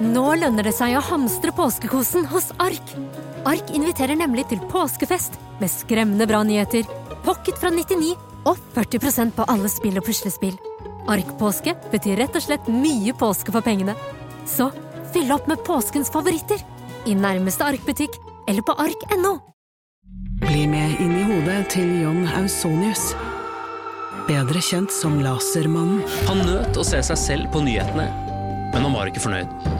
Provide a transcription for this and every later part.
Nå lønner det seg å hamstre påskekosen hos Ark. Ark inviterer nemlig til påskefest med skremmende bra nyheter, pocket fra 99 og 40% på alle spill og puslespill. Ark-påske betyr rett og slett mye påske for pengene. Så fyll opp med påskens favoritter i nærmeste Ark-butikk eller på ark.no. Bli med inn i hodet til John Ausonius. Bedre kjent som Lasermannen. Han nøt å se seg selv på nyhetene, men han var ikke fornøyd.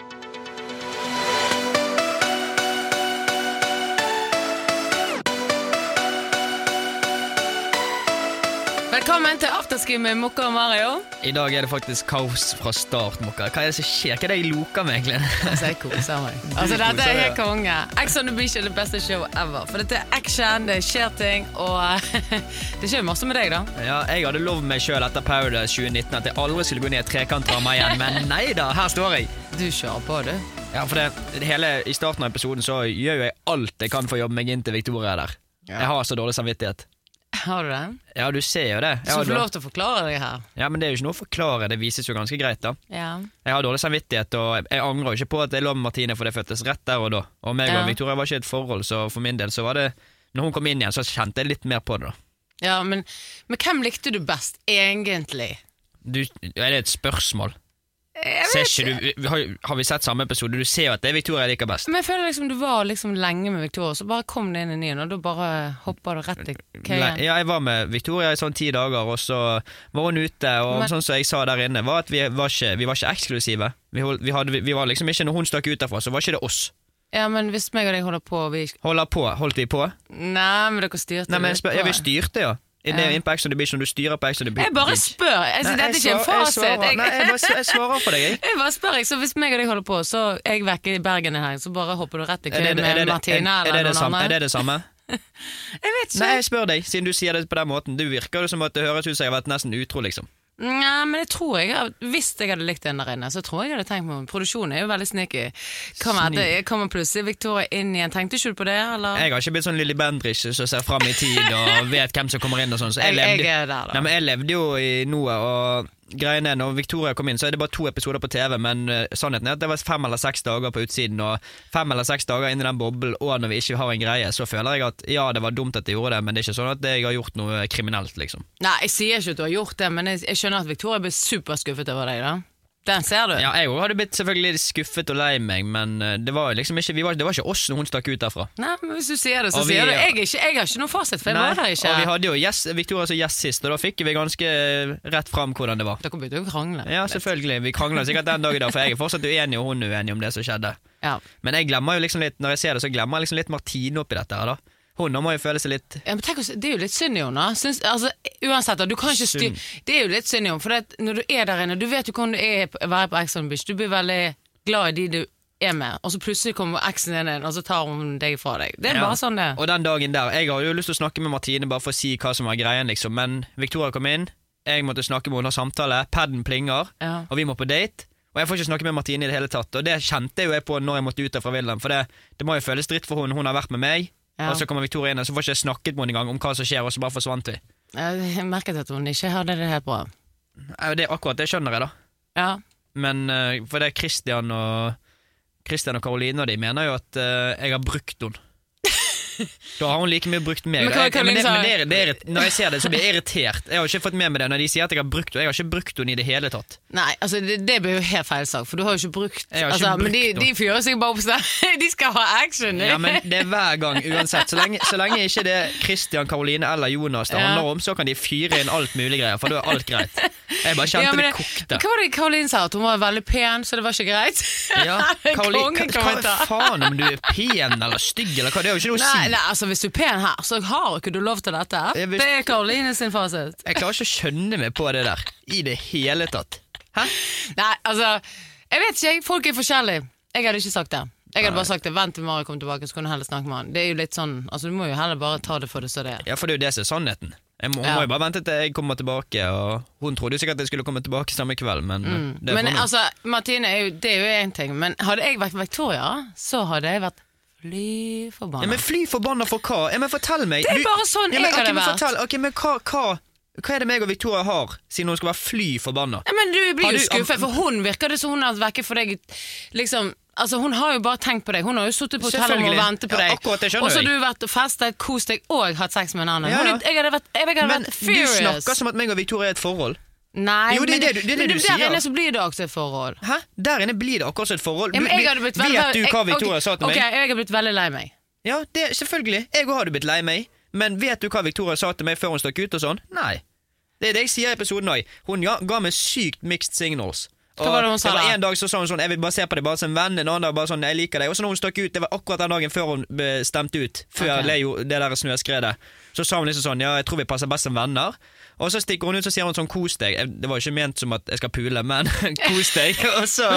Velkommen til afterski med Mokka og Mario. I dag er det faktisk kaos fra start, Mokka. Hva er det som skjer? Hva er det jeg loker med, egentlig? Altså, jeg koser meg. Altså, dette er helt konge. Ex on the Beach er det beste show ever. For dette er action, det skjer ting, og det skjer masse med deg, da. Ja, jeg hadde lovd meg sjøl etter Paradise 2019 at jeg aldri skulle gå ned i trekantramma igjen, men nei da, her står jeg. Du kjører på, du. Ja, for det, det hele, I starten av episoden så gjør jeg alt jeg kan for å jobbe meg inn til Victoria der. Jeg har så dårlig samvittighet. Har du det? Ja, du ser jo det. Jeg Så du får lov til å forklare deg her. Ja, Men det er jo ikke noe å forklare, det vises jo ganske greit, da. Ja. Jeg har dårlig samvittighet, og jeg angrer jo ikke på at jeg lå med Martine, for det fødtes rett der og da. Og meg Ja. og Victoria var ikke i et forhold, så for min del så var det Når hun kom inn igjen, så kjente jeg litt mer på det, da. ja men, men hvem likte du best, egentlig? Du, er det et spørsmål? Du, har, har vi sett samme episode? Du ser jo at det er Victoria jeg liker best. Men jeg føler liksom du var liksom lenge med Victoria, så bare kom det inn en ny en, og da bare hoppa du rett i køyen. Ja, jeg var med Victoria i sånn ti dager, og så var hun ute. Og Men- sånn som jeg sa der inne, var at vi var ikke, vi var ikke eksklusive. Vi, hold, vi, hadde, vi var liksom ikke, Når hun stakk ut derfra, så var ikke det oss. Ja, men hvis meg og deg holder på vi... Holder på, Holdt vi på? Nei, men dere styrte Nei, men ja, Vi styrte, ja. Det er inn på Ex on the Beach, når du styrer på Ex on the Beach Jeg bare spør. Altså, dette er ikke en fasit. jeg svarer- Nei, jeg, bare, jeg svarer for deg, jeg. jeg bare spør, jeg. Så hvis meg og deg holder på, så er jeg vekke i Bergen her, så bare hopper du rett i Er køen er det, med er, Martine er, det eller det noen samme? andre? er det det samme? Jeg vet ikke. Nei, jeg spør deg, siden du sier det på den måten. Du virker som at det høres ut som jeg har vært nesten utro, liksom. Nei, men jeg tror jeg Hvis jeg hadde likt den der inne, så tror jeg jeg hadde tenkt på Produksjonen er jo veldig sneaky. Kommer, plutselig Victoria inn igjen. Tenkte ikke du på det, eller? Jeg har ikke blitt sånn Lilly Bendriss som ser fram i tid og vet hvem som kommer inn og sånn. Så jeg, Jeg- jeg levde, er der. Nei, men jeg levde jo i noe, og greien er når Victoria kom inn, så er det bare to episoder på TV, men uh, sannheten er at det var fem eller seks dager på utsiden, og fem eller seks dager inni den boblen, og når vi ikke har en greie, så føler jeg at ja, det var dumt at jeg gjorde det, men det er ikke sånn at jeg har gjort noe kriminelt, liksom. Nei, jeg sier ikke at du har gjort det, men jeg, jeg skjønner at Victoria ble superskuffet over deg, da. Den ser du. Ja, jeg òg hadde blitt selvfølgelig skuffet og lei meg, men eh, det var liksom ikke, vi var, det var ikke oss hun stakk ut derfra. Nei, men hvis du sier det, så Og vi- sier du. Jeg, ikke, jeg har ikke noen fasit, for jeg var der ikke. og vi hadde jo yes, Victoria som gjest sist, og da fikk vi ganske rett fram hvordan det var. Dere begynte å krangle. Ja, selvfølgelig. Vi krangla sikkert den dagen, der, for jeg er fortsatt uenig, og hun er uenig om det som skjedde. Ja. Men jeg glemmer jo liksom litt, når jeg ser det, så glemmer jeg liksom litt Martine oppi dette her, da. Hun nå må jo føle seg litt Ja, men tenk, Det er jo litt synd i henne. Altså, uansett, du kan ikke styre Det er jo litt synd i henne, for det, når du er der inne Du vet jo hvordan du er å være på Ex on Beach. Du blir veldig glad i de du er med, og så plutselig kommer eksen din inn, og så tar hun deg fra deg. Det er Ja. bare sånn det. Og den dagen der Jeg hadde jo lyst til å snakke med Martine bare for å si hva som var greien, liksom, men Victoria kom inn, jeg måtte snakke med henne ha samtale, paden plinger, Ja. og vi må på date. Og jeg får ikke snakke med Martine i det hele tatt, og det kjente jo jeg på når jeg måtte ut fra villaen, for det, det må jo føles dritt for hun, hun har vært med meg, Ja. og så kommer Victoria inn, og så får ikke jeg snakket med henne engang om hva som skjer, og så bare forsvant vi. Jeg merket at hun ikke hadde det helt bra. Ja, Det er akkurat det skjønner jeg, da. Ja. Men eh, for det er Christian og Christian og Karoline og de mener jo at eh, jeg har brukt henne. Da har hun like mye brukt meg. Men hva- hva, men det, men er- det er, når jeg ser det, så blir jeg irritert. Jeg har ikke fått med meg det når de sier at jeg har brukt henne. Jeg har ikke brukt henne i det hele tatt. Nei, altså det, det blir jo helt feil sak, for du har jo ikke brukt har ikke altså, Men de, de fyrer seg bare opp sånn De skal ha action! Ja, men det er hver gang, uansett. Så lenge, så lenge ikke det er Christian, Karoline eller Jonas det Ja. handler om, så kan de fyre inn alt mulig greier, for da er alt greit. Jeg bare kjente Ja, det, det kokte. Hva var det Karoline sa? At hun var veldig pen, så det var ikke greit? Ja, Karoline, hva, hva faen om du er pen eller stygg eller hva? Det er jo ikke noe å si. Nei, altså Hvis du er pen her, så har ikke du lov til dette. Vil... Det er Karoline sin fasit. Jeg klarer ikke å skjønne meg på det der i det hele tatt. Hæ? Nei, altså Jeg vet ikke, folk er forskjellige. Jeg hadde ikke sagt det. Jeg hadde bare sagt det, Vent til Mari kommer tilbake, så kan du heller snakke med han. Det er jo litt sånn, altså Du må jo heller bare ta det for det så det er. Ja, for det er jo det som er sannheten. Må, Ja. må jo bare vente til jeg kommer tilbake, og hun trodde jo sikkert jeg skulle komme tilbake samme kveld, men Mm. det Men altså, Martine, er jo, det er jo én ting, men hadde jeg vært Victoria, så hadde jeg vært fly forbanna. ja, Men fly forbanna for hva? Ja, men fortell meg! Det er bare sånn ja, men, jeg hadde okay, men vært. Fortell, ok, men hva, hva, hva er det meg og Victoria har, siden hun skal være fly forbanna? Ja, men du blir jo skuffet, for hun virker det som hun har vært vekke for deg liksom Altså, Hun har jo bare tenkt på deg. Hun har jo sittet på hotellet og ventet på Ja, deg. akkurat det og så har du vært festet, kost deg og hatt sex med en annen. Ja, ja. jeg hadde vært, jeg hadde Men vært du snakker som at meg og Victoria er et forhold. Nei, Jo, det er det det det men du der sier. inne så blir det også et forhold. Hæ? Der inne blir det akkurat som et forhold. Ja, men jeg hadde blitt veldig, vet du hva jeg- Victoria sa til meg? Ok, jeg har blitt veldig lei meg. Ja, det, selvfølgelig. Jeg òg hadde blitt lei meg. Men vet du hva Victoria sa til meg før hun stakk ut og sånn? Nei. Det er det jeg sier i episoden òg. Hun ga, ga meg sykt mixed signals. Hva var det hun sa det var? En dag så sa hun sånn 'jeg vil bare se på deg bare som en venn', en annen dag bare sånn 'jeg liker deg'. Og så når hun stakk ut, det var akkurat den dagen før hun stemte ut, før okay. Det der snøskredet, så sa hun liksom sånn 'ja, jeg tror vi passer best som venner'. Og så stikker hun ut så sier hun sånn 'kos deg'. Det var jo ikke ment som at jeg skal pule, men 'kos deg'. Og så,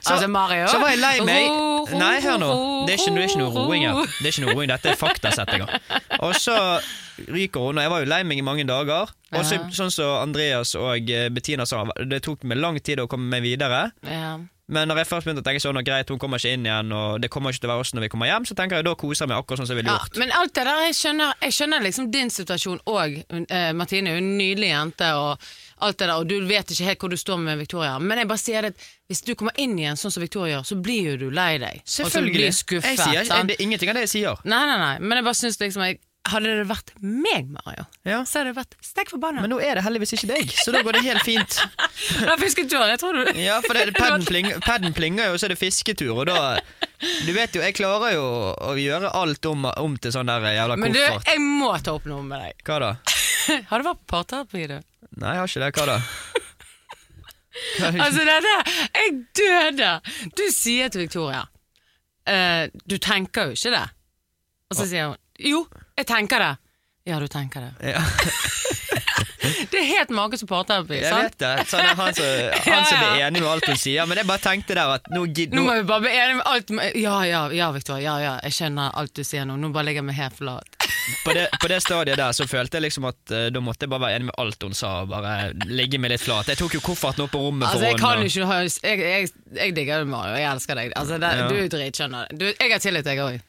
så, Altså, Mario? så var jeg lei meg. Ro, ro, Nei, hør nå. Det er ikke, det er ikke noe roing her. Det er ikke noe roing, dette er faktasettinger. Og så ryker hun, og jeg var jo lei meg i mange dager. Og så, sånn som Andreas og eh, Bettina sa, det tok meg lang tid å komme meg videre. Ja. Men når jeg først begynte å tenke sånn, og greit, hun kommer ikke inn igjen, og det kommer ikke til å være oss når vi kommer hjem, så tenker jeg da koser jeg meg akkurat sånn som jeg ville Ja, gjort. men alt det der, jeg skjønner, jeg skjønner liksom din situasjon òg. eh, Martine er jo en nydelig jente, og alt det der, og du vet ikke helt hvor du står med Victoria. Men jeg bare sier det, at hvis du kommer inn igjen sånn som Victoria gjør, så blir jo du lei deg. Og så blir Selvfølgelig. skuffet. Jeg sier, det er ingenting av det jeg sier. Nei, nei, nei, men jeg bare syns liksom jeg, Hadde det vært meg, Mario, Ja. så hadde det vært stekk forbanna. Men nå er det heldigvis ikke deg, så da går det helt fint. det er fisketur, jeg tror du Ja, for det, padden, pling, plinger jo, så er det fisketur, og da Du vet jo, jeg klarer jo å gjøre alt om, om til sånn der jævla Men du, jeg må ta opp noe med deg. Hva da? Har du vært på parterapi, du? Nei, jeg har ikke det. Hva da? Altså, det der Jeg døde! Du sier til Victoria uh, Du tenker jo ikke det. Og så sier hun Jo, jeg tenker det. Ja, du tenker det. Ja, Det er helt make som parterapi. jeg sant? vet det. Sånn han, som, han som er enig med alt hun sier. Men jeg bare tenkte der at nå gid, Nå må vi bare bli enige med alt Ja, ja, ja, Victoria. Ja, ja, jeg skjønner alt du sier nå. Nå bare ligger jeg meg helt flat. på, det, på det stadiet der så følte jeg liksom at uh, da måtte jeg bare være enig med alt hun sa. Og bare ligge meg litt flat. Jeg tok jo kofferten opp på rommet Altså, for jeg kan henne. ikke ha Jeg, jeg, jeg digger deg, Mario. Jeg elsker deg. Altså, det, Ja. Du er dritskjønner. Jeg har tillit, jeg òg.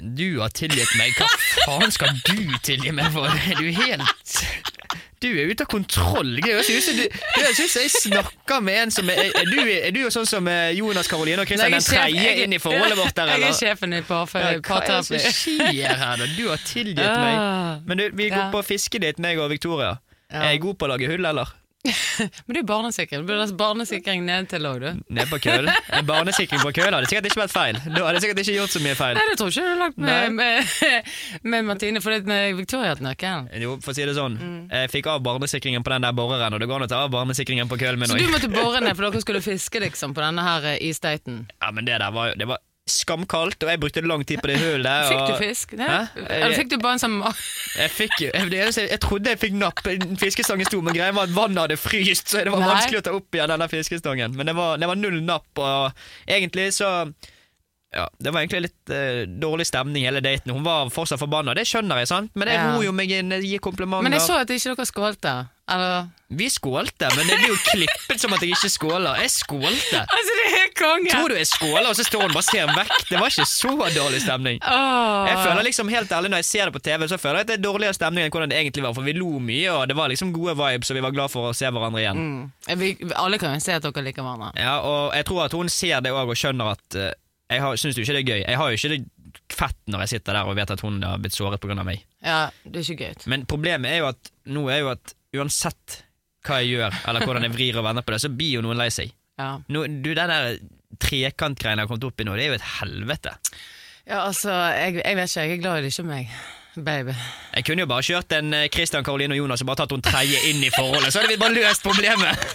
Du har tilgitt meg. Hva faen skal du tilgi meg for? Du er helt Du er ute av kontroll. Det høres ut du- jeg snakker med en som er Er du, er du jo sånn som eh, Jonas Karoline og Kristian den tredje inn i forholdet vårt der, Jeg er sjefen i parterapi. Hva er det som skjer her, da? Du har tilgitt meg. Ah. Men du, vi går på fiskedate, meg og Victoria. Er jeg god på å lage hull, eller? Men det er barnesikring. Du burde lagt barnesikring ned til òg, du. Ned på køl. En barnesikring på køl hadde sikkert ikke vært feil. Du hadde sikkert ikke gjort så mye feil. Nei, det tror ikke du har lagt med, med, med Martine, for det er Victoria hatt nøkkelen. Jo, for å si det sånn. Mm. Jeg fikk av barnesikringen på den der boreren, og det går an å ta av barnesikringen på køll min Så du måtte bore ned for dere skulle fiske liksom på denne her eh, isdaten. Ja, men det der var jo Det var skamkaldt, og jeg brukte lang tid på det hullet. Fikk du fisk? Hæ? Eller fikk du bare en sånn Jeg fikk jeg, jeg, trodde jeg fikk napp. Fiskestangen sto, men greia var at vannet hadde fryst, så det var Nei. vanskelig å ta opp igjen denne fiskestangen. Men det var, det var null napp, og egentlig så ja, Det var egentlig litt uh, dårlig stemning hele daten. Hun var fortsatt forbanna, det skjønner jeg, sant? men jeg Ja. ror jo meg inn, gir komplimenter. Men jeg så at ikke dere skålte. Eller Vi skålte, men det blir jo klippet som at jeg ikke skåler. Jeg skålte. Altså, det er konge! Tror du jeg skåler, og så står hun og ser vekk? Det var ikke så dårlig stemning. Oh. Jeg føler liksom helt ærlig Når jeg ser det på TV, så føler jeg at det er dårligere stemning enn hvordan det egentlig var. For vi lo mye, og det var liksom gode vibes, og vi var glad for å se hverandre igjen. mm. Vi, Alle kan jo se at dere liker hverandre. Ja, Og jeg tror at hun ser det òg, og skjønner at uh, Jeg syns jo ikke det er gøy. Jeg har jo ikke det fett når jeg sitter der og vet at hun har blitt såret pga. meg. Ja, det er ikke gøy. Men problemet er jo at nå er jo at uansett hva jeg gjør, eller hvordan jeg vrir og vender på det, så blir jo noen lei seg. Ja. No, du, Den der trekantgreiene jeg har kommet opp i nå, det er jo et helvete. ja, altså, jeg, jeg vet ikke. Jeg er glad i det ikke meg. Baby. Jeg kunne jo bare kjørt en eh, Christian, Karoline og Jonas og bare tatt hun tredje inn i forholdet, så hadde vi bare løst problemet.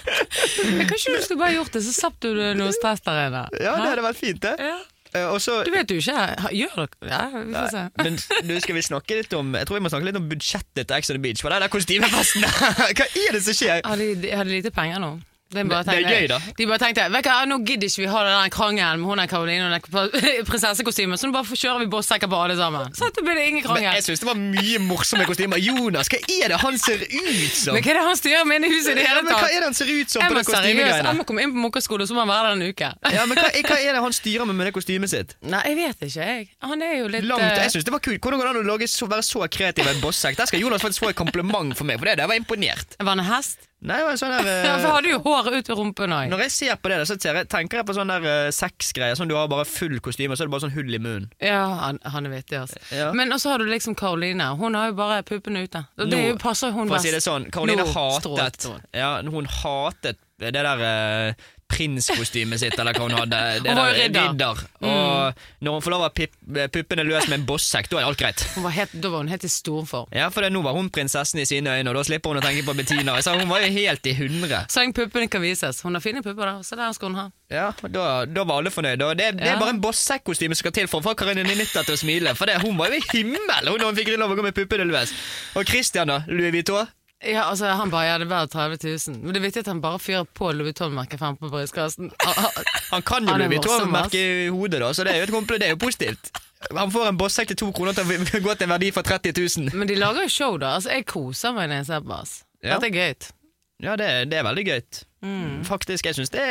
Men Kanskje du skulle bare gjort det, så slapp du noe stress der inne. Ja, det hadde vært fint, det. Ja. Eh, Og så Du vet jo ikke. Gjør dere Ja, vi får se. Men du, skal vi snakke litt om Jeg tror vi må snakke litt om budsjettet til Ex on the Beach. For det er kostymefesten Hva er det som skjer? Har de- har de lite penger nå? De bare Det- det er gøy, da. De bare tenkte vet hva, nå gidder ikke vi ha den krangelen med hun der Karoline og den prinsessekostymen, så nå bare kjører vi bossekker på alle sammen. Så det blir det ingen Men jeg syns det var mye morsomme kostymer. Jonas, hva er det han ser ut som? Men hva er det han styrer med inne i huset i det Ja, hele men hva er det han ser ut som Jeg på det seriøst, kostymegreiene? jeg må komme inn på mukkeskole, så må han være der en uke. Ja, men hva, hva er det han styrer med med det kostymet sitt? Nei, jeg vet ikke, jeg. Han er jo litt Langt, jeg synes det var kult. Hvordan går det an å være så kreativ i en bossekk? Der skal Jonas faktisk få et kompliment for meg, for det der var imponert. Var han hest? Nei, men sånn der Han har du jo håret ut ved rumpen òg. Når jeg ser på det, så ser jeg, tenker jeg på sånn der uh, sexgreier. Sånn du har bare full kostyme, så er det bare sånn hull i munnen. Ja, han, han er vittig, altså. Ja. Men også har du liksom Karoline. Hun har jo bare puppene ute. Og det Nå, er jo- passer hun For å si det best. sånn, Karoline Nå, hatet. Ja, hun hatet det der uh, prinskostymet sitt, eller hva hun hadde. Det Hun var der, ridder. Mm. Og når hun får lov av pip- puppene løs med en bossekk, da er alt greit. Var helt, da var hun helt i storform. Ja, for det, nå var hun prinsessen i sine øyne, og da slipper hun å tenke på Bettina. Så hun var jo helt i hundre. Så lenge puppene kan vises. Hun har fine pupper, da. Så der skal hun ha. Ja, da, da var alle fornøyde. Og det, det er Ja. bare en bossekkostyme som skal til for å få Karinne Nitta til å smile. For det, hun var jo i himmel hun, når hun fikk lov å gå med puppene løs. Og Christian, da? Louis Vuitton? Ja, altså, Han bare ja, det er bare 30 000. Men det er viktig at han bare fyrer på Louis Vuitton-merket frem på brystkassen. Han- kan jo Louis Vuitton-merket i hodet, da, så det er jo det er jo positivt. Han får en bossekk til to kroner til å gå til en verdi for 30 000. Men de lager jo show, da. Altså, Jeg koser meg når jeg ser på oss. Ja. Dette er gøy. Ja, det, det er veldig gøy. Mm. Faktisk, jeg syns det,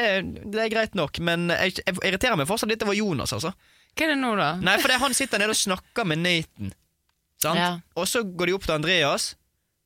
det er greit nok, men jeg, jeg irriterer meg fortsatt litt over Jonas, altså. Hva er det nå, da? Nei, for det, han sitter nede og snakker med Nathan, sant? Ja. Og så går de opp til Andreas,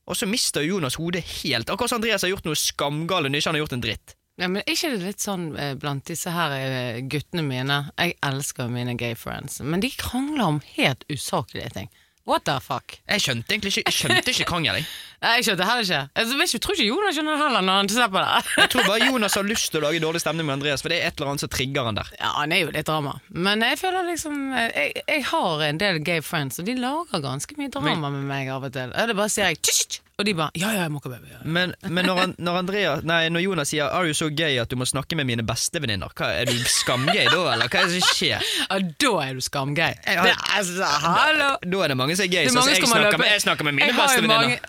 og så mister Jonas hodet helt. Akkurat som Andreas har gjort noe skamgale når ikke han har gjort en dritt. Ja, men Er ikke det litt sånn eh, blant disse her eh, guttene mine Jeg elsker mine gay friends, men de krangler om helt usaklige ting. What the fuck? Jeg skjønte egentlig ikke, jeg skjønte ikke krangel, jeg. Nei, Jeg skjønte heller ikke. Jeg vet ikke, tror ikke Jonas skjønner det heller når han ser på det. Jeg tror bare Jonas har lyst til å lage dårlig stemning med Andreas, for det er et eller annet som trigger han der. Ja, han er jo litt drama. Men jeg føler liksom Jeg, jeg har en del gay friends, og de lager ganske mye drama med meg av og til. Eller bare sier jeg tsk, og de bare ja, ja, jeg må ikke baby. Ja. Men, men når, han, når, Andreas, nei, når Jonas sier 'are you so gay at du må snakke med mine bestevenninner', er du skamgay da, eller hva er det som skjer? ja, da er du skamgay. Jeg Det er altså, hallo! Da er det mange som er gay, er så jeg snakker, med, jeg snakker med mine jeg bestevenninner.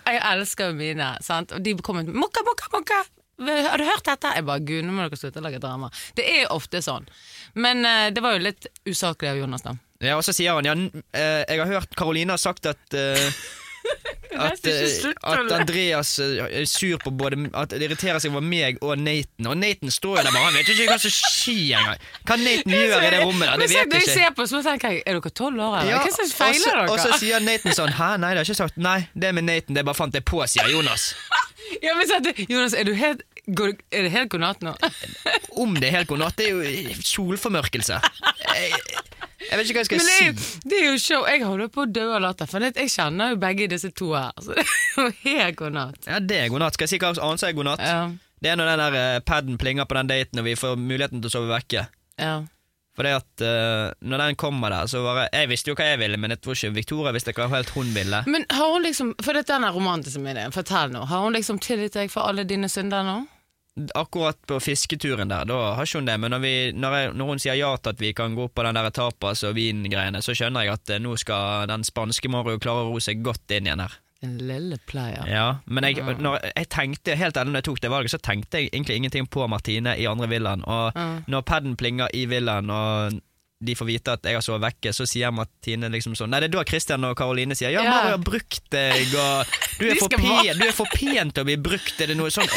Elsker jo mine, sant? og de kommer ut mokka, mokka, mokka. Har du hørt dette? Jeg bare, gud, nå må dere slutte å lage drama. Det er ofte sånn. Men uh, det var jo litt usaklig av Jonas, da. Ja, og så sier han ja, eh, jeg har hørt Karoline har sagt at eh, at, eh, at. Andreas eh, er sur på både At det irriterer seg over meg og Nathan. Og Nathan står jo der bare, han vet ikke hva som skjer engang. Hva Nathan gjør i det rommet der, det vet jeg ikke. ser på, så tenker jeg, er dere tolv år, eller? Ja, Hva som feiler Og så sier Nathan sånn Hæ, nei, det har jeg ikke sagt. Nei, det med Nathan, det bare fant jeg på, sier Jonas. Ja, men så Jonas, er, du helt, går, er det helt god natt nå? Om det er helt god natt, det er jo solformørkelse. Jeg, jeg vet ikke hva jeg skal er, si. det er jo show. Jeg holder på å dø av latter, for jeg kjenner jo begge disse to her. Så det er jo helt god natt. Ja, det er god natt. Skal jeg si hva annet som er god natt? Ja, Det er når den der eh, paden plinger på den daten, og vi får muligheten til å sove vekke. ja. For det at uh, når den kommer der, så var jeg Jeg visste jo hva jeg ville, men jeg tror ikke Victoria visste hva helt hun ville. Men har hun liksom, for dette er den romantiske ideen, fortell nå. Har hun liksom tilgitt deg for alle dine synder nå? Akkurat på fisketuren der, da har ikke hun det, men når, vi, når, jeg, når hun sier ja til at vi kan gå på den der tapas og vingreiene, så skjønner jeg at eh, nå skal den spanske Mario klare å ro seg godt inn igjen her. En lille player. Ja, men jeg, når jeg tenkte helt ennå jeg tok det valget, så tenkte jeg egentlig ingenting på Martine i andre villaen. Og når paden plinger i villaen, og de får vite at jeg har sovet vekke, så sier Martine liksom sånn Nei, det er da Christian og Karoline sier ja. Mario har brukt deg, og du er, for pen, du er for pen til å bli brukt, er det noe sånn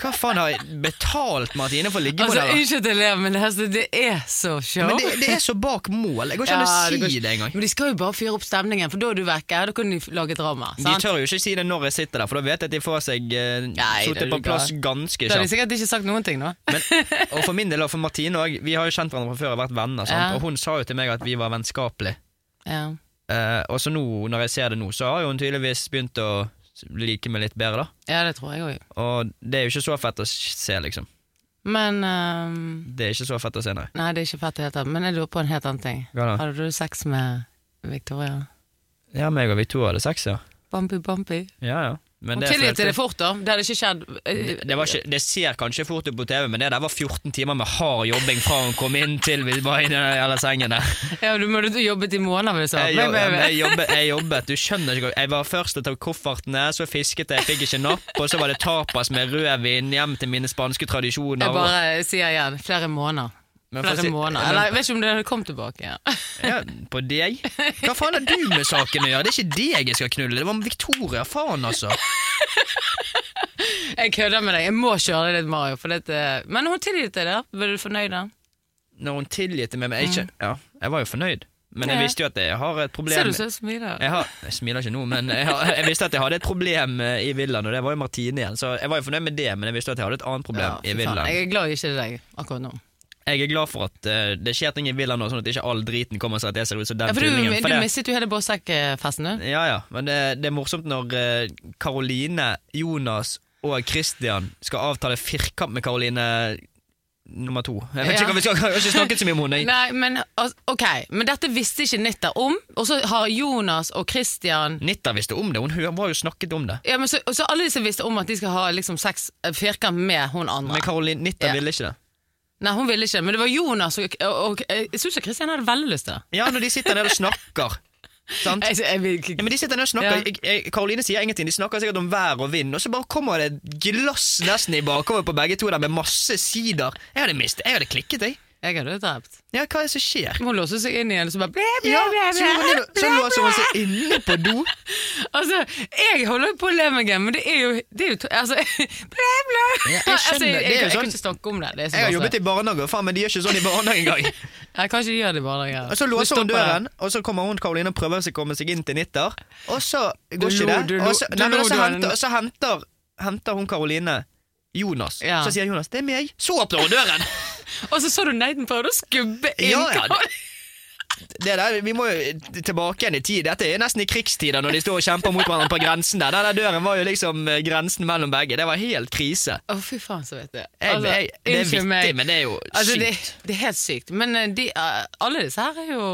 Hva faen har betalt Martine for å ligge Altså, med deg? Unnskyld at jeg ler, men det, altså, det er så show. Men det, det er så bak mål. Jeg går ikke an Ja, å det si går det, engang. Men de skal jo bare fyre opp stemningen, for da er du vekke. Da kan de lage drama. Sant? De tør jo ikke si det når jeg sitter der, for da vet jeg at de får seg uh, sittet på plass ganske kjapt. Da har de sikkert ikke sagt noen ting nå. Men, og for min del og for Martine òg, vi har jo kjent hverandre fra før og vært venner. Sant? Ja. Og hun sa jo til meg at vi var vennskapelige. Ja. Uh, og så nå, når jeg ser det nå, så har jo hun tydeligvis begynt å like meg litt bedre, da. ja, det tror jeg òg. Og det er jo ikke så fett å se, liksom. Men um, Det er ikke så fett å se, nei. Nei, det er ikke fett i det hele tatt. Men jeg lurer på en helt annen ting. Da? Hadde du sex med Victoria? Ja, meg og Victoria hadde sex, ja. Bumpy Bumpy? Ja, ja. Men det tilgitt følte- det fort, da. Det hadde ikke skjedd. eh, det, det, var ikke, det ser kanskje fort ut på TV, men det der var 14 timer med hard jobbing fra hun kom inn til vi var inne i den sengene. Ja, du måtte jobbet i måneder. Jeg, jobb, jeg, jobbet, jeg jobbet, du skjønner ikke Jeg var først å ta koffertene, så fisket jeg, fikk ikke napp, og så var det tapas med rødvin hjem til mine spanske tradisjoner. Jeg bare sier igjen, flere måneder. Men Flere si- måneder. Eller jeg vet ikke om det kom tilbake. Ja. Ja, på deg? Hva faen har du med saken å gjøre? Det er ikke deg jeg skal knulle, det var med Victoria. Faen, altså. Jeg kødder med deg. Jeg må kjøre litt, Mario. Dette. Men hun tilgitt deg det. Var du fornøyd? da? Når hun tilgitt meg men jeg, ikke, Ja, jeg var jo fornøyd, men jeg visste jo at jeg har et problem Ser du så smiler? Jeg, har, jeg smiler ikke nå, men jeg, har, jeg visste at jeg hadde et problem eh, i villaen, og det var jo Martine igjen. Så jeg var jo fornøyd med det, men jeg visste at jeg hadde et annet problem Ja, i villaen. Jeg er glad ikke er deg akkurat nå. Jeg er glad for at uh, det skjer ting i Villa nå, sånn at ikke all driten kommer seg som den Ja, for du, for du mistet jo hele båtsekkfesten, du. Ja, ja, men det, det er morsomt når Karoline, Karoline, Jonas og Christian skal avtale firkant med Karoline nummer to. Jeg vet Ja. ikke hva vi skal, jeg har ikke snakket så mye om henne. Nei, men ok, men dette visste ikke Nitta om, og så har Jonas og Christian Nitta visste om det, hun har var jo snakket om det. ja, men så, så alle disse visste om at de skal ha liksom sex eh, firkant med hun andre. Men Karoline Nitta Ja. ville ikke det. Nei, hun ville ikke, men det var Jonas og, og, og Jeg syns Kristian hadde veldig lyst til det. Ja, når de sitter der og snakker. Sant? Jeg, jeg, ikke- Ja, men de sitter der og snakker Ja. jeg, jeg, Karoline sier ingenting, de snakker sikkert om vær og vind, og så bare kommer det et glass nesten i bakover på begge to der med masse sider. Jeg hadde mistet, jeg hadde klikket, jeg. Jeg hadde drept. Ja, hva er det som skjer? Hun låser seg inn igjen og så bare blæ, blæ, Ja, ble, så, låser hun seg inne på do. Altså, jeg holder på å le meg igjen, men det er jo, det er jo altså, blæ, blæ. Ja, jeg skjønner. altså, jeg, jeg, jeg, sånn- kan ikke snakke om det. det Jeg har jobbet i barnehage, faen, men de gjør ikke sånn i barnehage engang. Jeg kan ikke gjøre det i barnehage. Og så låser hun døren, og så kommer hun Karoline og prøver å komme seg inn til Nitter, og så går ikke det. Og så, nei, men så henter, så henter, henter hun Karoline Jonas. Så sier Jonas 'det er meg'. Så åpner hun døren! Og så så du Nathan prøvde å skubbe inn. Ja, ja, Det der, Vi må jo tilbake igjen i tid. Dette er nesten i krigstider, når de står og kjemper mot hverandre på grensen der. Den der døren var jo liksom eh, grensen mellom begge. Det var helt krise. Å, fy faen, så vet jeg. Jeg, jeg, det er vittig, meg. men det er jo Altså, det, sykt. det er helt sykt. Men eh, de, eh, alle disse her er jo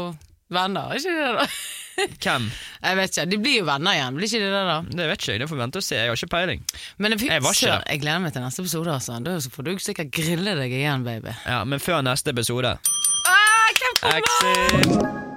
venner, er ikke det da? Hvem? Jeg vet ikke, De blir jo venner igjen, blir ikke det det da? Det vet ikke jeg. Det får vente og se. Jeg har ikke peiling. Men jeg, Jeg var ikke der. jeg gleder meg til neste episode. Altså. Da får du sikkert grille deg igjen, baby. Ja, Men før neste episode Ah? Exit.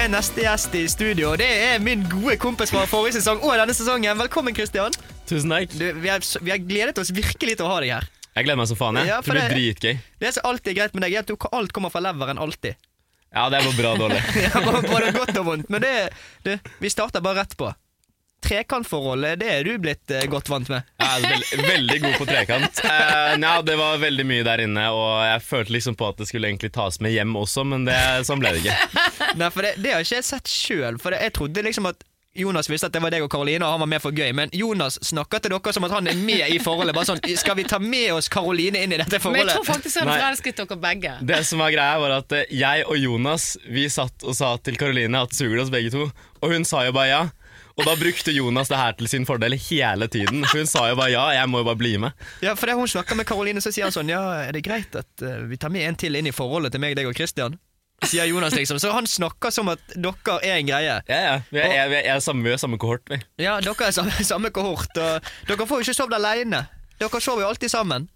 er neste gjest i studio, det er min gode kompis fra forrige sesong og denne sesongen. Velkommen, Christian. Tusen takk. Du, vi, har, vi har gledet oss virkelig til å ha deg her. Jeg gleder meg som faen. jeg. Ja, for det blir dritgøy. Det som alltid er greit med deg, er at du, alt kommer fra leveren. Alltid. Ja, det var bra dårlig. Ja, både- Både godt og vondt. Men det, det, vi starter bare rett på. Trekantforholdet, det er du blitt eh, godt vant med. Jeg er veld, veldig god på trekant. Uh, ja, det var veldig mye der inne, og jeg følte liksom på at det skulle egentlig tas med hjem også, men det, sånn ble det ikke. Nei, for det, det har ikke jeg sett sjøl. For det, jeg trodde liksom at Jonas visste at det var deg og Karoline, og han var med for gøy. Men Jonas snakker til dere som at han er med i forholdet. Bare sånn, Skal vi ta med oss Karoline inn i dette forholdet? Men jeg tror faktisk han forelsket dere begge. Det som var greia var at eh, Jeg og Jonas Vi satt og sa til Karoline at suger det oss begge to, og hun sa jo bare ja. Og da brukte Jonas det her til sin fordel hele tiden. For hun sa jo bare ja, jeg må jo bare bli med. Ja, for det hun snakker med Karoline, så sier han sånn Ja, er det greit at eh, vi tar med en til inn i forholdet til meg, deg og Christian? Sier Jonas liksom. Så han snakker som at dere er en greie. Ja, ja. Vi er, vi er, samme, samme kohort, vi. Ja, dere er samme, samme kohort, og dere får jo ikke sovet aleine. Dere sover jo alltid sammen.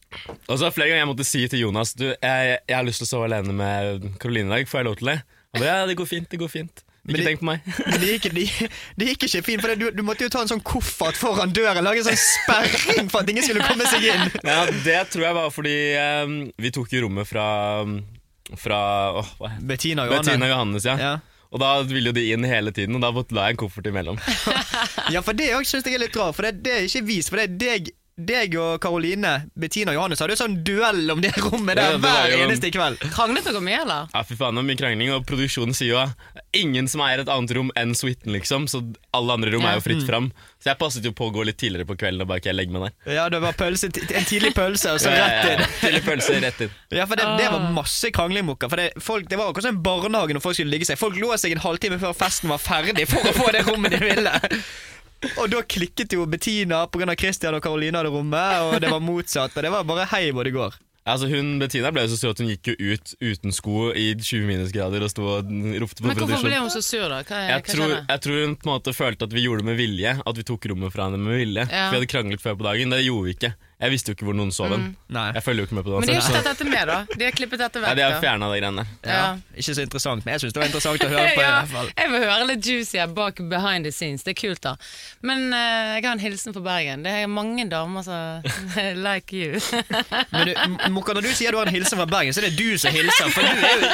Og så flere ganger jeg måtte si til Jonas Du, jeg, jeg har lyst til å sove alene med Karoline i dag, får jeg lov til det? Han ba, ja, det går fint, det går fint. Men Ikke de, tenk på meg. Men det gikk, de, de gikk ikke fint, for det, du, du måtte jo ta en sånn koffert foran døren. Lage en sånn sperring for at ingen skulle komme seg inn. Ja, Det tror jeg var fordi um, vi tok jo rommet fra Fra oh? Bettina Johannes. Bettina Johannes, ja. Ja. Og da ville jo de inn hele tiden, og da måtte- la jeg en koffert imellom. Ja, for det òg syns jeg er litt rart, for det, det er ikke vist. For det er deg, deg og Karoline, Bettina og Johannes hadde jo sånn duell om det rommet Ja, der det hver jo- eneste kveld. Kranglet dere mye, eller? Ja, fy faen, det var mye krangling, og produksjonen sier jo at ingen som eier et annet rom enn suiten, liksom, så alle andre rom er jo fritt fram. Så jeg passet jo på å gå litt tidligere på kvelden og bare ikke legge meg der. Ja, det var pølse, en tidlig pølse, og så Ja, ja, rett ja. inn. Tidlig pølse, rett inn. Ja, for det, det var masse krangling, Mokka. For det, folk, det var akkurat som en barnehage når folk skulle ligge seg. Folk lå seg en halvtime før festen var ferdig for å få det rommet de ville. Og da klikket jo Bettina pga. Christian og Karoline hadde rommet, og det var motsatt. Og det var bare hei hvor det går. Altså hun, Bettina ble jo så sur at hun gikk jo ut uten sko i 20 minusgrader og sto og ropte på Men hvorfor ble hun så sur, da? Hva, Jeg hva tror, jeg tror hun på en måte følte at vi gjorde det med vilje. At vi tok rommet fra henne med vilje. Ja. For Vi hadde kranglet før på dagen. Det gjorde vi ikke. Jeg visste jo ikke hvor noen sov hen. Nei. Jeg følger jo ikke med på det. Men de har ikke tatt dette med, da? De har klippet dette Nei, Ja, de har da. fjerna de greiene der. Ja. Ikke så interessant, men jeg syns det var interessant å høre på. i hvert fall jeg vil høre litt juicy her bak behind the scenes. Det er kult, da. Men eh, jeg har en hilsen fra Bergen. Det er mange damer som like you. Men du, Mokka, når du sier du har en hilsen fra Bergen, så er det du som hilser. For du er jo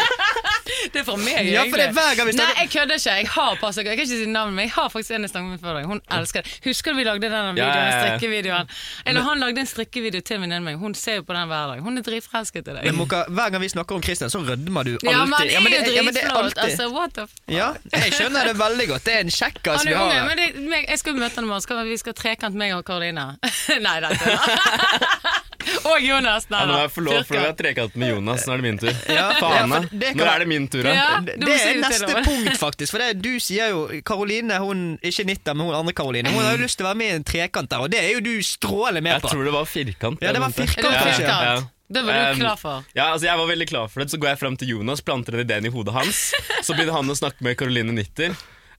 Det er fra meg, Ja, for det er hver gang vi Nei, jeg kødder ikke. Jeg har passet, jeg kan ikke si navnet, men jeg har faktisk en jeg snakket med før deg. Hun elsker det. Husker du vi lagde den Ja, ja, ja. strikkevideoen? Eller han lagde en strikkevideo til venninnen min. Hun ser jo på den hver dag. Hun er dritforelsket i deg. Men Moka, hver gang vi snakker om Christian, så rødmer du alltid. Ja, men han er Ja, men det- jo ja, det dritflott. Ja, Altså, what the fuck? Ja, jeg skjønner det veldig godt. Det er en kjekkas vi har men det, jeg skal møte ham i morgen. Vi skal trekant, meg og Karoline. Nei, det er Og Jonas. Nei, nå må jeg få lov, for å være trekant med Jonas. Nå er det min tur. Ja, Faen, ja, det kan- Når er det min tur, da? Ja. Det det er neste punkt, faktisk. For det, du sier jo Karoline, hun ikke Nitta, men hun andre Karoline. Hun har jo lyst til å være med i en trekant der, og det er jo du strålende med på. Jeg tror det var firkant. Ja, det var firkant, det kanskje. firkant? Det var du Um, klar for. Ja, altså Jeg var veldig klar for det. Så går jeg frem til Jonas, planter den ideen i hodet hans. Så begynner han å snakke med Caroline Nitter.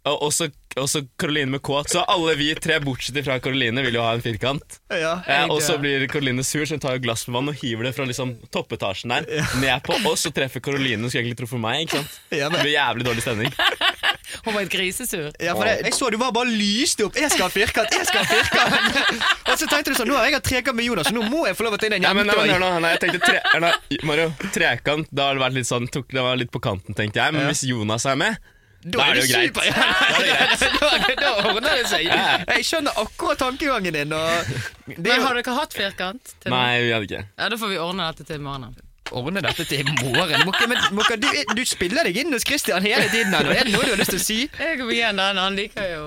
Og også, også Caroline med K. Så alle vi tre, bortsett fra Caroline, vil jo ha en firkant. Ja. Eh, og så blir Caroline sur, så hun tar glass med vann og hiver det fra liksom toppetasjen der ned på oss og treffer Caroline, som skulle egentlig tro for meg. ikke sant? Ja, Det blir jævlig dårlig stemning. Hun var et grisesur. ja, for det, jeg så du var bare lyste opp. 'Jeg skal ha firkant! Jeg skal ha firkant!' og så tenkte du sånn 'Nå har jeg hatt trekant med Jonas, så nå må jeg få lov til å ta inn en Ja, men, jente'. nei, men, nei, jeg tenkte tre, Mario, Trekant, da har det vært litt sånn tok, Det var litt på kanten, tenkte jeg. Men Ja. hvis Jonas er med, Da er det jo greit. da, ordner det seg. Jeg skjønner akkurat tankegangen din. Og det Men har dere hatt firkant? til? Nei, vi hadde ikke. Ja, Da får vi ordne dette til i morgen. Ordne dette til i morgen. Mokka, men, Mokka, du, du spiller deg inn hos Christian hele tiden. her. Er det noe du har lyst til å si? Jeg går igjen den, han liker jo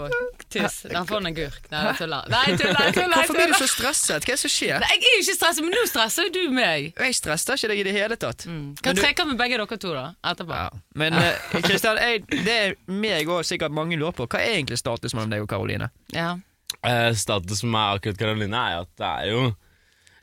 tiss. Han får en agurk. Nei, jeg tuller. Nei, tuller, tuller, Hvorfor blir du så stresset? Hva er det som skjer? Nei, Jeg er jo ikke stresset, men nå stresser jo du meg. Jeg stresser ikke deg i det hele tatt. Kan trekke du- med begge dere to, da. Etterpå. Ja. Men Kristian, Christian, jeg, det er meg og sikkert mange lurer på. Hva er egentlig status mellom deg og Karoline? Ja. Uh, status med akkurat Karoline er jo at det er jo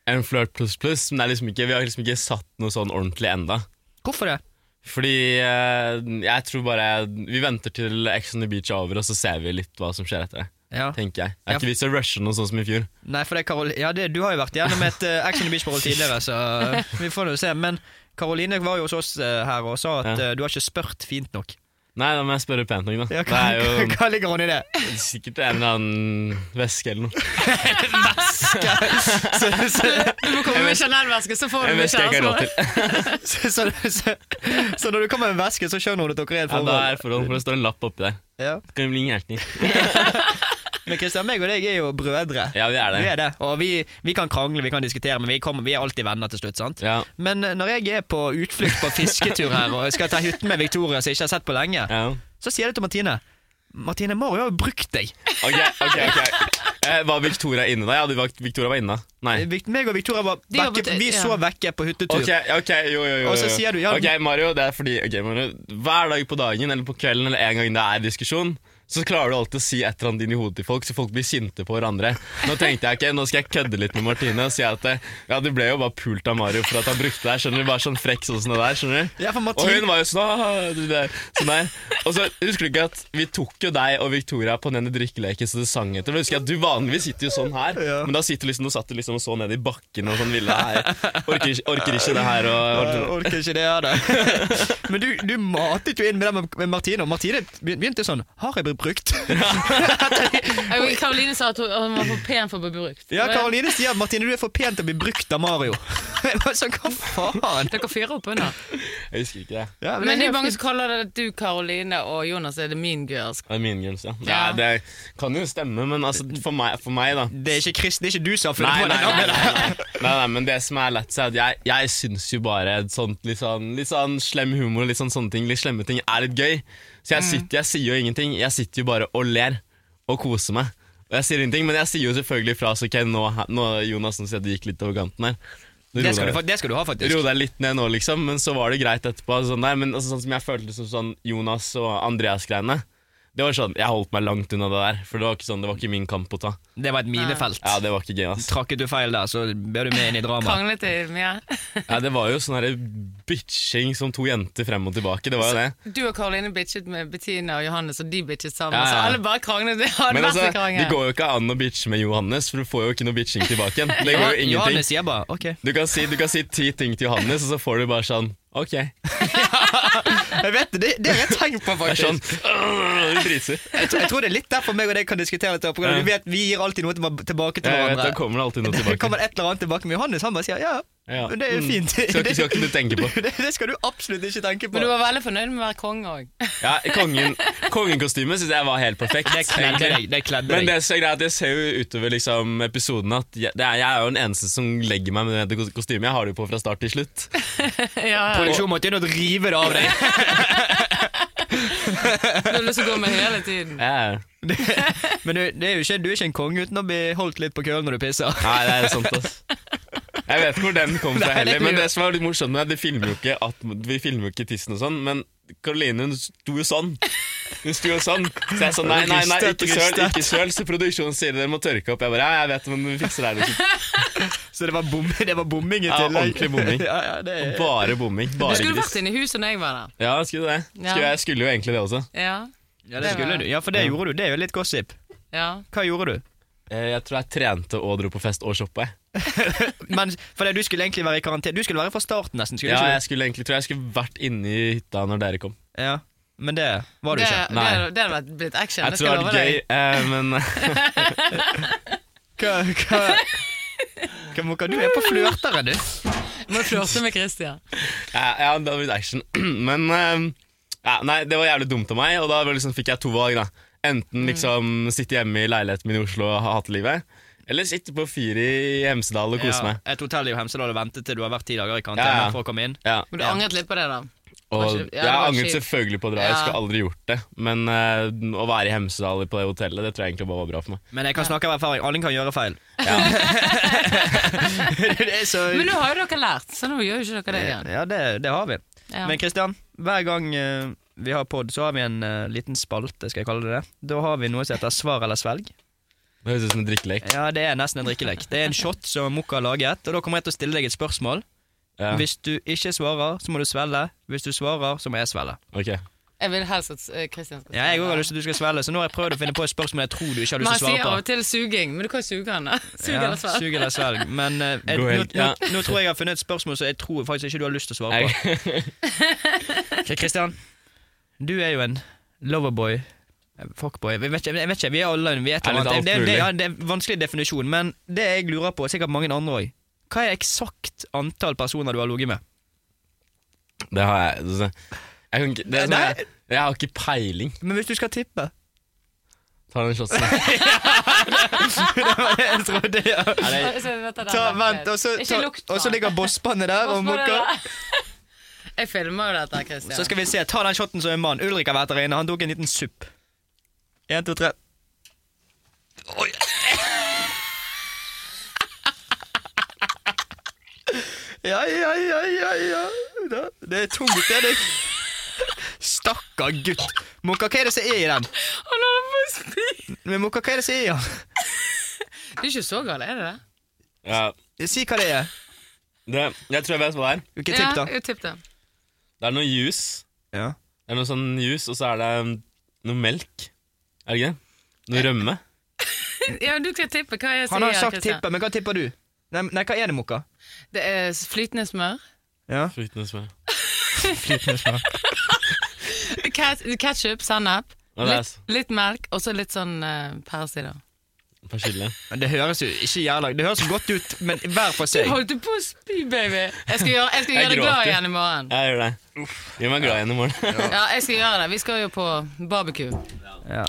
en flørt pluss pluss, men det liksom ikke, vi har liksom ikke satt noe sånn ordentlig enda. Hvorfor det? Fordi eh, jeg tror bare Vi venter til Ex on the Beach er over, og så ser vi litt hva som skjer etter det. Ja. Tenker jeg. Det Ja. er ikke vits i å rushe noe sånn som i fjor. Nei, for det er Karol ja, det, Du har jo vært gjennom et uh, Ex on the Beach-forhold tidligere, så vi får nå se. Men Karoline var jo hos oss uh, her og sa at Ja. uh, du har ikke spurt fint nok. Nei, da må jeg spørre pent nok, da. Ja, det hva, er jo hva ligger hun i det? sikkert en eller annen væske eller noe. Så, så, Du må komme med Chanel-veske, så får du væske kjæreste. så, så, så, så når du kommer med en veske, så skjønner hun at dere er i et Ja, da forhold? er forhold, for det står en lapp oppi der. Ja. Det kan bli hjertelig. Men Kristian, meg og deg er jo brødre. Ja, vi er Vi det. er det, og vi, vi kan krangle, vi kan diskutere, men vi, kommer, vi er alltid venner til slutt. sant? Ja. Men eh, når jeg er på utflukt på fisketur her og skal ta hytten med Victoria, som jeg ikke har sett på lenge, ja. så sier det til Martine. Martine, Mario har jo brukt deg. Ok, ok, ok. Eh, var Victoria inne da? Ja, du Victoria var inne. Nei. Vic- Meg og Victoria var vekke, vi så vekke på hyttetur. Ok, ok, jo, jo, jo. Og så sier du, ja, Ok, Mario, det er fordi ok, Mario, Hver dag på dagen eller på kvelden eller en gang det er diskusjon, så klarer du alltid å si et eller annet inn i hodet til folk, så folk blir sinte på hverandre. Nå tenkte jeg ikke, nå skal jeg kødde litt med Martine og si at eh, ja, du ble jo bare pult av Mario for at han brukte deg. Skjønner du, Bare sånn frekk sånn som det der. skjønner du? Ja, Og hun var jo sånn, «Ah, du sånn der. Og så husker du ikke at vi tok jo deg og Victoria på denne drikkeleken så du sang etter. Men husker jeg at Du vanligvis sitter jo sånn her, men da sitter du liksom, nå satt du liksom så ned i bakken og sånn ville her. Orker, orker ikke det her og, Jeg orker ikke det, jeg, da. Men du, du matet jo inn med det med- Martine, og Martine begynte sånn Har jeg brukt? Karoline sa at hun var for pen for å bli brukt. Ja, Karoline sier at Martine, du er for pen til å bli brukt av Mario. Sånn, hva faen? Dere fyrer opp under. Jeg husker ikke det. Ja, Men det er helt mange som kaller det at du, Karoline og Jonas er det mean girls. Det er Mean Girls, ja. Ja. ja. Det kan jo stemme, men altså, for meg, for meg da Det er ikke Chris, det er ikke du som har funnet Nei, på nei, det nei, navnet. nei, nei. nei, nei, men det som er lett, er at jeg, jeg syns jo bare sånt, litt, sånn, litt sånn slem humor, litt sånn sånne ting, litt slemme ting, er litt gøy. Så jeg, sitter, jeg sier jo ingenting. Jeg sitter jo bare og ler og koser meg. Og jeg sier ingenting, Men jeg sier jo selvfølgelig fra, så ok, nå, nå Jonas, nå sier jeg at du gikk litt over kanten her. Det skal, du, det skal du ha, faktisk. Ro deg litt ned nå, liksom, men så var det greit etterpå. Sånn, der, men altså, sånn som jeg følte som sånn Jonas og Andreas-greiene. Det var sånn, Jeg holdt meg langt unna det der, for det var ikke sånn, det var ikke min kamp å ta. Det var et minefelt. Ja, det var ikke gøy, ass. Trakket du feil der, så ble du med inn i dramaet. Kranglet mye? Ja, Det var jo sånn her bitching som to jenter frem og tilbake. Det var jo det. Du og Karoline bitchet med Bettina og Johannes, og de bitchet sammen. Ja, ja. Så alle bare kranglet. Det hadde Men vært altså, krangel. det går jo ikke an å bitche med Johannes, for du får jo ikke noe bitching tilbake igjen. Det går jo ingenting. Johannes sier bare ok. Du kan, si, du kan si ti ting til Johannes, og så får du bare sånn Ok. Jeg vet det, det, det har jeg tenkt på, sånn faktisk. «Åh, Du driser. Jeg, tror- jeg tror det er litt derfor meg og deg kan diskutere dette. Ja. du vet, Vi gir alltid noe tilbake til hverandre. vet. Da kommer det alltid noe Det tilbake. kommer et eller annet tilbake med Johannes. Han bare sier ja, Ja. det er jo Mm. fint. Skal ikke, skal ikke du tenke på. Det, det skal du absolutt ikke tenke på. Men du var veldig fornøyd med å være konge òg. Ja, kongen, Kongekostymet syns jeg var helt perfekt. Det kledde deg. Det kledde Men det er greit, jeg ser jo utover liksom, episoden at jeg, det er, jeg er jo den eneste som legger meg med det kostymet. Jeg har det jo på fra start til slutt. Ja, ja. Produksjonen måtte inn og rive det av deg. Du har lyst til å gå med hele tiden. Ja. Men du, det er jo ikke, du er ikke en konge uten å bli holdt litt på kølen når du pisser. Nei, det er sant, ass. Jeg vet ikke hvor den kom fra heller, men det som var litt morsomt det filmer jo ikke at Vi filmer jo ikke tissen og sånn, men Karoline hun sto jo sånn. Hun sto jo sånn. Så jeg sa nei, nei, nei, ikke søl, ikke søl. Så produksjonen sier dere må tørke opp. Jeg bare ja, jeg vet, men vi fikser det. Liksom. Så det var, bom, det var bomming i Ja, ordentlig bomming. Ja, ja, det er... Bare bomming. Du skulle gris. vært inne i huset når jeg var der. Ja, skulle det. Skulle, jeg skulle jo egentlig det også. Ja. ja, det skulle du. Ja, for det gjorde du. Det er jo litt gossip. ja. Hva gjorde du? Eh, Jeg tror jeg trente og dro på fest og shoppa. Men for det, du skulle egentlig være i karantene. Du skulle være fra starten, nesten. Skulle Ja, du jeg skulle egentlig tror jeg skulle vært inne i hytta når dere kom. Ja, Men det var du Det, ikke. det, Nei. det hadde blitt action. Jeg det tror det hadde vært gøy, eh, men Hva, hva, hva, hva du er på flørtere, du. Du må flørte med Christian. Ja, ja, det hadde blitt action. Men eh, ja, Nei, det var jævlig dumt av meg, og da liksom, fikk jeg to valg. da Enten liksom sitte hjemme i leiligheten min i Oslo og ha hatelivet, eller sitte på fyr i Hemsedal og kose Ja, meg. et hotell i Hemsedal og vente til du har vært ti dager i karantene Ja, ja. for å komme inn. Ja. Men du angret litt på det, da. Og ikke- ja, jeg har angret selvfølgelig på å dra, jeg skulle aldri gjort det. Men uh, å være i Hemsedal på det hotellet, det tror jeg egentlig bare var bra for meg. Men jeg kan snakke av erfaring. Alle kan gjøre feil. det er så Men nå har jo dere lært, så nå gjør jo ikke dere det igjen. Ja, det, det har vi. Ja. Men Kristian, hver gang uh, vi har pod, så har vi en uh, liten spalte, skal jeg kalle det det. Da har vi noe som heter Svar eller svelg. Det høres ut som en drikkelek. Ja, Det er nesten en drikkelek. Det er en shot som Mokka har laget, og da kommer jeg til å stille deg et spørsmål. Ja. Hvis du ikke svarer, så må du svelge. Hvis du svarer, så må jeg svelge. Ok. Jeg vil helst at eh, Christian skal Ja, jeg også har lyst til at du skal svelge, så nå har jeg prøvd å finne på et spørsmål jeg tror du ikke har lyst til å sier av svare og til suging, men du kan jo suge henne Suge Sug Ja, eller svelg. sug eller svelg. Men eh, jeg, Gå nå, helt- nå, ja. nå tror jeg jeg har funnet et spørsmål som jeg tror faktisk ikke du har lyst til å svare på. Ok, Kristian, du er jo en loverboy. Fuckboy. Jeg vet ikke, jeg vet ikke vi er alle vi er. Det, det, det, ja, det er en vanskelig definisjon, men det jeg lurer på, sikkert mange andre òg Hva er eksakt antall personer du har ligget med? Det har jeg det, jeg, kan ikke, det er sånn, jeg, jeg har ikke peiling. Men hvis du skal tippe Ta den shotsen. Det var det jeg trodde, ja. Det, Ta, vent, og så, ta, og så ligger bosspannet der og er det der? Jeg filmer jo dette, Christian. Så skal vi se, ta den shoten som en mann. Ulrik har vært der inne, han tok en liten supp. En, to, tre. Oi. Ja, ja, ja, ja, ja. Det er tungt, det det. Stakkar gutt. Mokka, hva er det som er i den? Han holder Men Mokka, hva er det som er i den? Det er ikke så galt, er det det? Ja, Si hva det er. det, jeg tror jeg vet hva det er. Hvilket tipp, da? Ja, tipp det. Det er noe juice. Ja. Det er noe sånn juice, og så er det um, noe melk. Er det ikke det? Noe rømme. Ja, du skal tippe. Hva jeg sier. Han har sagt Christian? tippet, men hva tipper du? Nei, nei, hva er det, Mokka? Det er flytende smør. Ja. Flytende smør. Ket- Ketchup, sennep. Det er Litt, litt melk, og så litt sånn uh. Persille. Det høres jo ikke jævla Det høres godt ut, men hver for Du seg. holdt på å spy, baby! Jeg skal gjøre, jeg skal Jeg gjøre deg glad igjen i morgen. Jeg gjør det. Gjør meg glad igjen i morgen. Ja, jeg skal gjøre det. Vi skal jo på barbecue. Ja.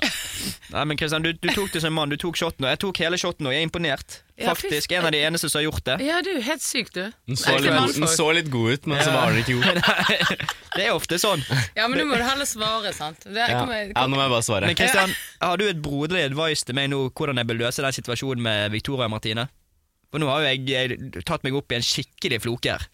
Nei, men Kristian, du, du tok det som en mann. Du tok shoten, og jeg tok hele shoten, og jeg er imponert. Faktisk en av de eneste som har gjort det. Ja, du helt syk, du. Den så, litt, den så litt god ut, men så var den ikke god. Det er ofte sånn. Ja, men nå må du heller svare, sant? Det Ja. kommer, ja, nå må jeg bare svare. Men Kristian, har du et broderlig advice til meg nå hvordan jeg bør løse den situasjonen med Victoria og Martine? For nå har jo jeg, jeg tatt meg opp i en skikkelig floke her.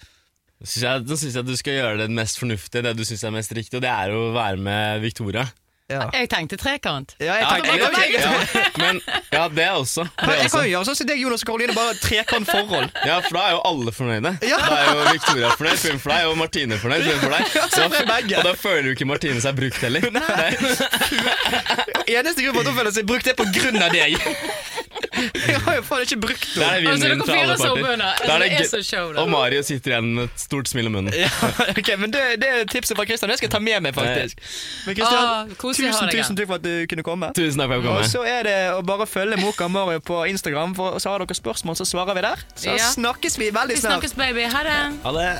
Synes jeg, nå syns jeg du skal gjøre det mest fornuftige, det du syns er mest riktig, og det er å være med Victoria. Ja. Jeg tenkte trekant. Ja, jeg tenkte, ja, okay, ja, men ja, det er også. Det jeg, kan jo gjøre sånn som deg, Jonas og Karoline, bare trekant forhold. Ja, for da er jo alle fornøyde. Ja. Da er jo Victoria fornøyd, film for deg, og Martine fornøyd, film for deg. så og da føler jo ikke Martine seg brukt heller. Eneste grunn til at hun føler seg brukt, er på grunn av deg. Jeg har jo faen ikke brukt er henne. det Altså, vinn-vinn dere for alle parter. er er. Og Mario sitter igjen med et stort smil om munnen. Ja, ok, men det, det er tipset fra Kristian. Det skal jeg ta med meg, faktisk. Men Ah, Kristian, koselig å tusen, tusen takk for at du kunne komme. Tusen takk for at jeg Og så er det å bare følge Moka Mario på Instagram, for så har dere spørsmål, så svarer vi der. Så Ja. snakkes vi veldig snart. Vi snakkes, baby. Ha det. Ha det.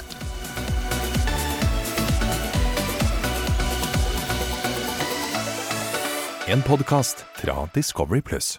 En podkast fra Discovery Pluss.